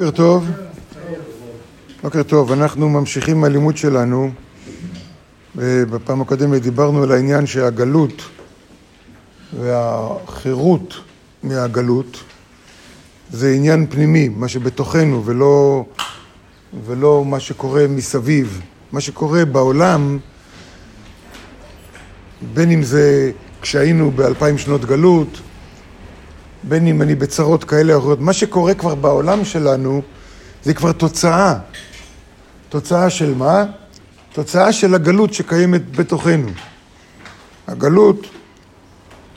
בוקר טוב, בוקר טוב, אנחנו ממשיכים מהלימוד שלנו. בפעם הקודמת דיברנו על העניין שהגלות והחירות מהגלות זה עניין פנימי, מה שבתוכנו ולא, ולא מה שקורה מסביב. מה שקורה בעולם, בין אם זה כשהיינו באלפיים שנות גלות, בין אם אני בצרות כאלה או אחרות, מה שקורה כבר בעולם שלנו זה כבר תוצאה. תוצאה של מה? תוצאה של הגלות שקיימת בתוכנו. הגלות,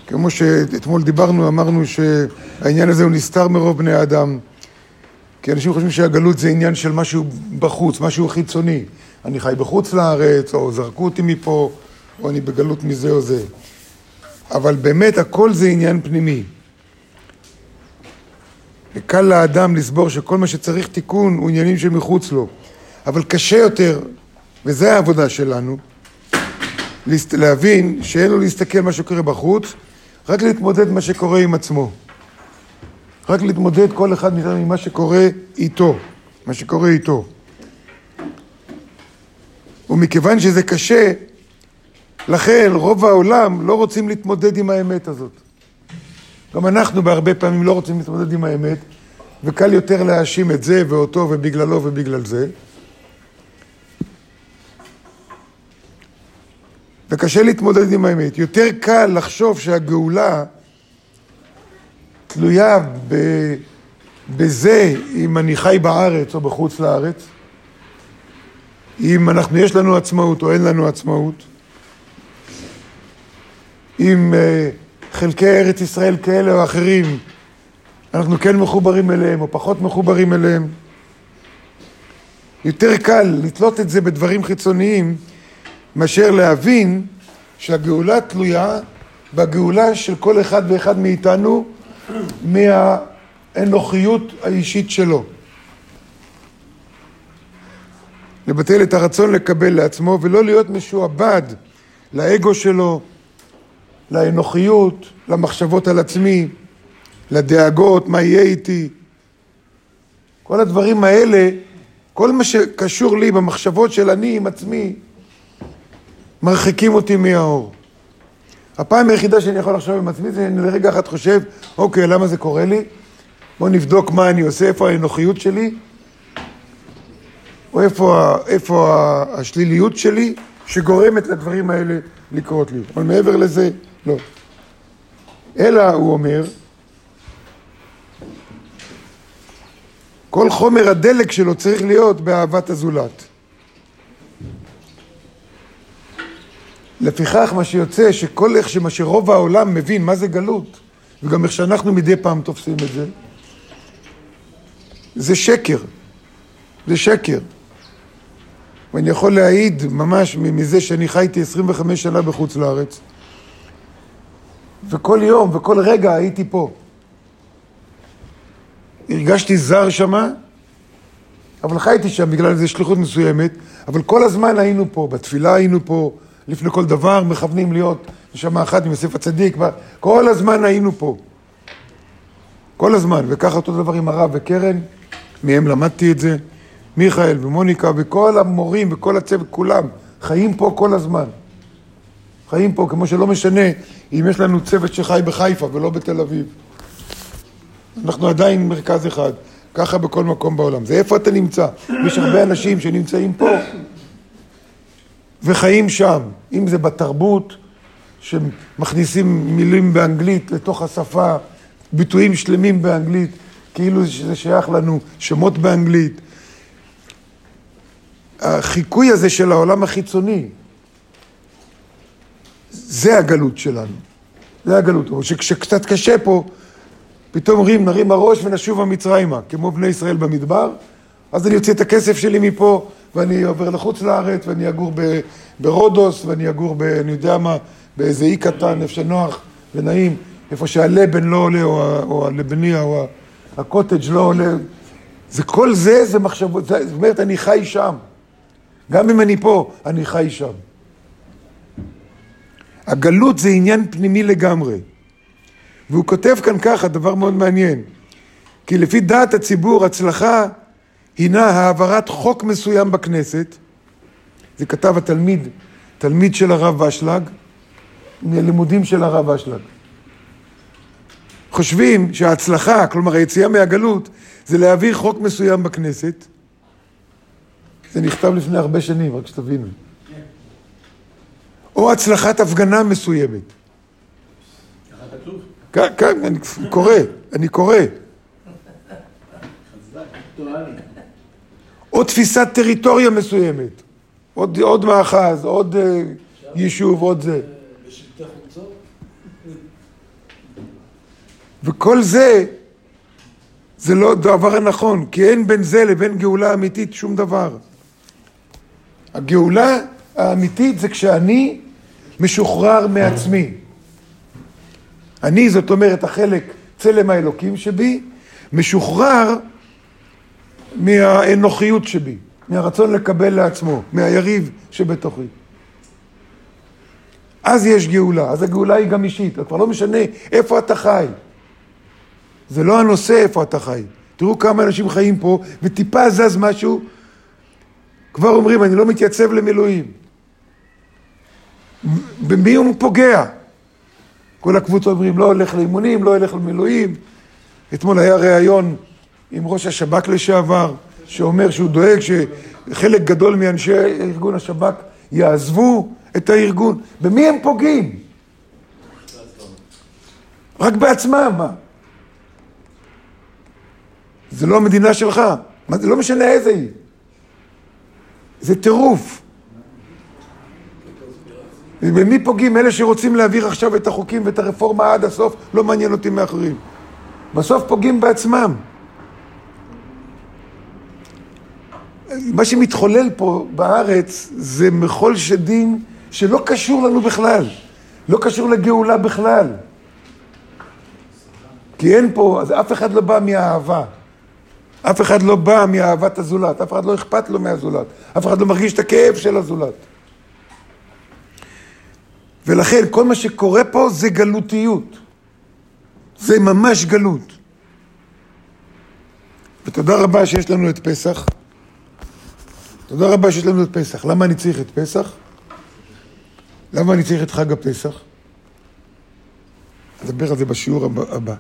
כמו שאתמול דיברנו, אמרנו שהעניין הזה הוא נסתר מרוב בני האדם. כי אנשים חושבים שהגלות זה עניין של משהו בחוץ, משהו חיצוני. אני חי בחוץ לארץ, או זרקו אותי מפה, או אני בגלות מזה או זה. אבל באמת הכל זה עניין פנימי. קל לאדם לסבור שכל מה שצריך תיקון הוא עניינים שמחוץ לו. אבל קשה יותר, וזו העבודה שלנו, להבין שאין לו להסתכל מה שקורה בחוץ, רק להתמודד מה שקורה עם עצמו. רק להתמודד כל אחד מאיתנו עם מה שקורה איתו, מה שקורה איתו. ומכיוון שזה קשה, לכן רוב העולם לא רוצים להתמודד עם האמת הזאת. גם אנחנו בהרבה פעמים לא רוצים להתמודד עם האמת, וקל יותר להאשים את זה ואותו ובגללו ובגלל זה. וקשה להתמודד עם האמת. יותר קל לחשוב שהגאולה תלויה ב... בזה אם אני חי בארץ או בחוץ לארץ, אם אנחנו, יש לנו עצמאות או אין לנו עצמאות, אם uh, חלקי ארץ ישראל כאלה או אחרים, אנחנו כן מחוברים אליהם או פחות מחוברים אליהם. יותר קל לתלות את זה בדברים חיצוניים מאשר להבין שהגאולה תלויה בגאולה של כל אחד ואחד מאיתנו מהאנוכיות האישית שלו. לבטל את הרצון לקבל לעצמו ולא להיות משועבד לאגו שלו, לאנוכיות, למחשבות על עצמי, לדאגות, מה יהיה איתי. כל הדברים האלה, כל מה שקשור לי במחשבות של אני עם עצמי, מרחיקים אותי מהאור. הפעם היחידה שאני יכול לחשוב עם עצמי זה שאני לרגע אחד חושב, אוקיי, למה זה קורה לי? בואו נבדוק מה אני עושה, איפה האנוכיות שלי, או איפה, איפה השליליות שלי שגורמת לדברים האלה לקרות לי. אבל מעבר לזה, לא. אלא, הוא אומר, כל חומר הדלק שלו צריך להיות באהבת הזולת. לפיכך מה שיוצא שכל איך שמה שרוב העולם מבין מה זה גלות, וגם איך שאנחנו מדי פעם תופסים את זה, זה שקר. זה שקר. ואני יכול להעיד ממש מזה שאני חייתי 25 שנה בחוץ לארץ, וכל יום וכל רגע הייתי פה. הרגשתי זר שמה, אבל חייתי שם בגלל איזו שליחות מסוימת, אבל כל הזמן היינו פה, בתפילה היינו פה, לפני כל דבר מכוונים להיות נשמה אחת עם יוסף הצדיק, כל הזמן היינו פה. כל הזמן, וככה אותו דבר עם הרב וקרן, מהם למדתי את זה, מיכאל ומוניקה וכל המורים וכל הצוות, כולם חיים פה כל הזמן. חיים פה, כמו שלא משנה אם יש לנו צוות שחי בחיפה ולא בתל אביב. אנחנו עדיין מרכז אחד, ככה בכל מקום בעולם. זה איפה אתה נמצא. יש הרבה אנשים שנמצאים פה וחיים שם, אם זה בתרבות, שמכניסים מילים באנגלית לתוך השפה, ביטויים שלמים באנגלית, כאילו זה שייך לנו, שמות באנגלית. החיקוי הזה של העולם החיצוני, זה הגלות שלנו. זה הגלות. או שכשקצת קשה פה, פתאום אומרים, נרים הראש ונשובה מצרימה, כמו בני ישראל במדבר, אז אני אוציא את הכסף שלי מפה, ואני עובר לחוץ לארץ, ואני אגור ב, ברודוס, ואני אגור ב... אני יודע מה, באיזה אי קטן, איפה שנוח ונעים, איפה שהלבן לא עולה, או, או הלבניה, או הקוטג' לא עולה. זה כל זה, זה מחשבות, זאת אומרת, אני חי שם. גם אם אני פה, אני חי שם. הגלות זה עניין פנימי לגמרי. והוא כותב כאן ככה, דבר מאוד מעניין. כי לפי דעת הציבור, הצלחה הינה העברת חוק מסוים בכנסת. זה כתב התלמיד, תלמיד של הרב אשלג, מלימודים של הרב אשלג. חושבים שההצלחה, כלומר היציאה מהגלות, זה להעביר חוק מסוים בכנסת. זה נכתב לפני הרבה שנים, רק שתבינו. או הצלחת הפגנה מסוימת. כן, כן, אני קורא, אני קורא. או תפיסת טריטוריה מסוימת. עוד, עוד מאחז, עוד uh, יישוב, עוד זה. וכל זה, זה לא דבר הנכון, כי אין בין זה לבין גאולה אמיתית שום דבר. הגאולה האמיתית זה כשאני משוחרר מעצמי. אני, זאת אומרת, החלק, צלם האלוקים שבי, משוחרר מהאנוכיות שבי, מהרצון לקבל לעצמו, מהיריב שבתוכי. אז יש גאולה, אז הגאולה היא גם אישית, כבר לא משנה איפה אתה חי. זה לא הנושא איפה אתה חי. תראו כמה אנשים חיים פה, וטיפה זז משהו, כבר אומרים, אני לא מתייצב למילואים. במי הוא פוגע? כל הקבוצות אומרים, לא הולך לאימונים, לא הולך למילואים. אתמול היה ריאיון עם ראש השב"כ לשעבר, שאומר שהוא דואג שחלק גדול מאנשי ארגון השב"כ יעזבו את הארגון. במי הם פוגעים? רק בעצמם, מה? זה לא המדינה שלך, זה לא משנה איזה היא. זה טירוף. ובמי פוגעים? אלה שרוצים להעביר עכשיו את החוקים ואת הרפורמה עד הסוף, לא מעניין אותי מאחרים. בסוף פוגעים בעצמם. מה שמתחולל פה בארץ זה מחול שדים שלא קשור לנו בכלל, לא קשור לגאולה בכלל. כי אין פה, אז אף אחד לא בא מהאהבה. אף אחד לא בא מאהבת הזולת, אף אחד לא אכפת לו מהזולת, אף אחד לא מרגיש את הכאב של הזולת. ולכן כל מה שקורה פה זה גלותיות. זה ממש גלות. ותודה רבה שיש לנו את פסח. תודה רבה שיש לנו את פסח. למה אני צריך את פסח? למה אני צריך את חג הפסח? נדבר על זה בשיעור הבא.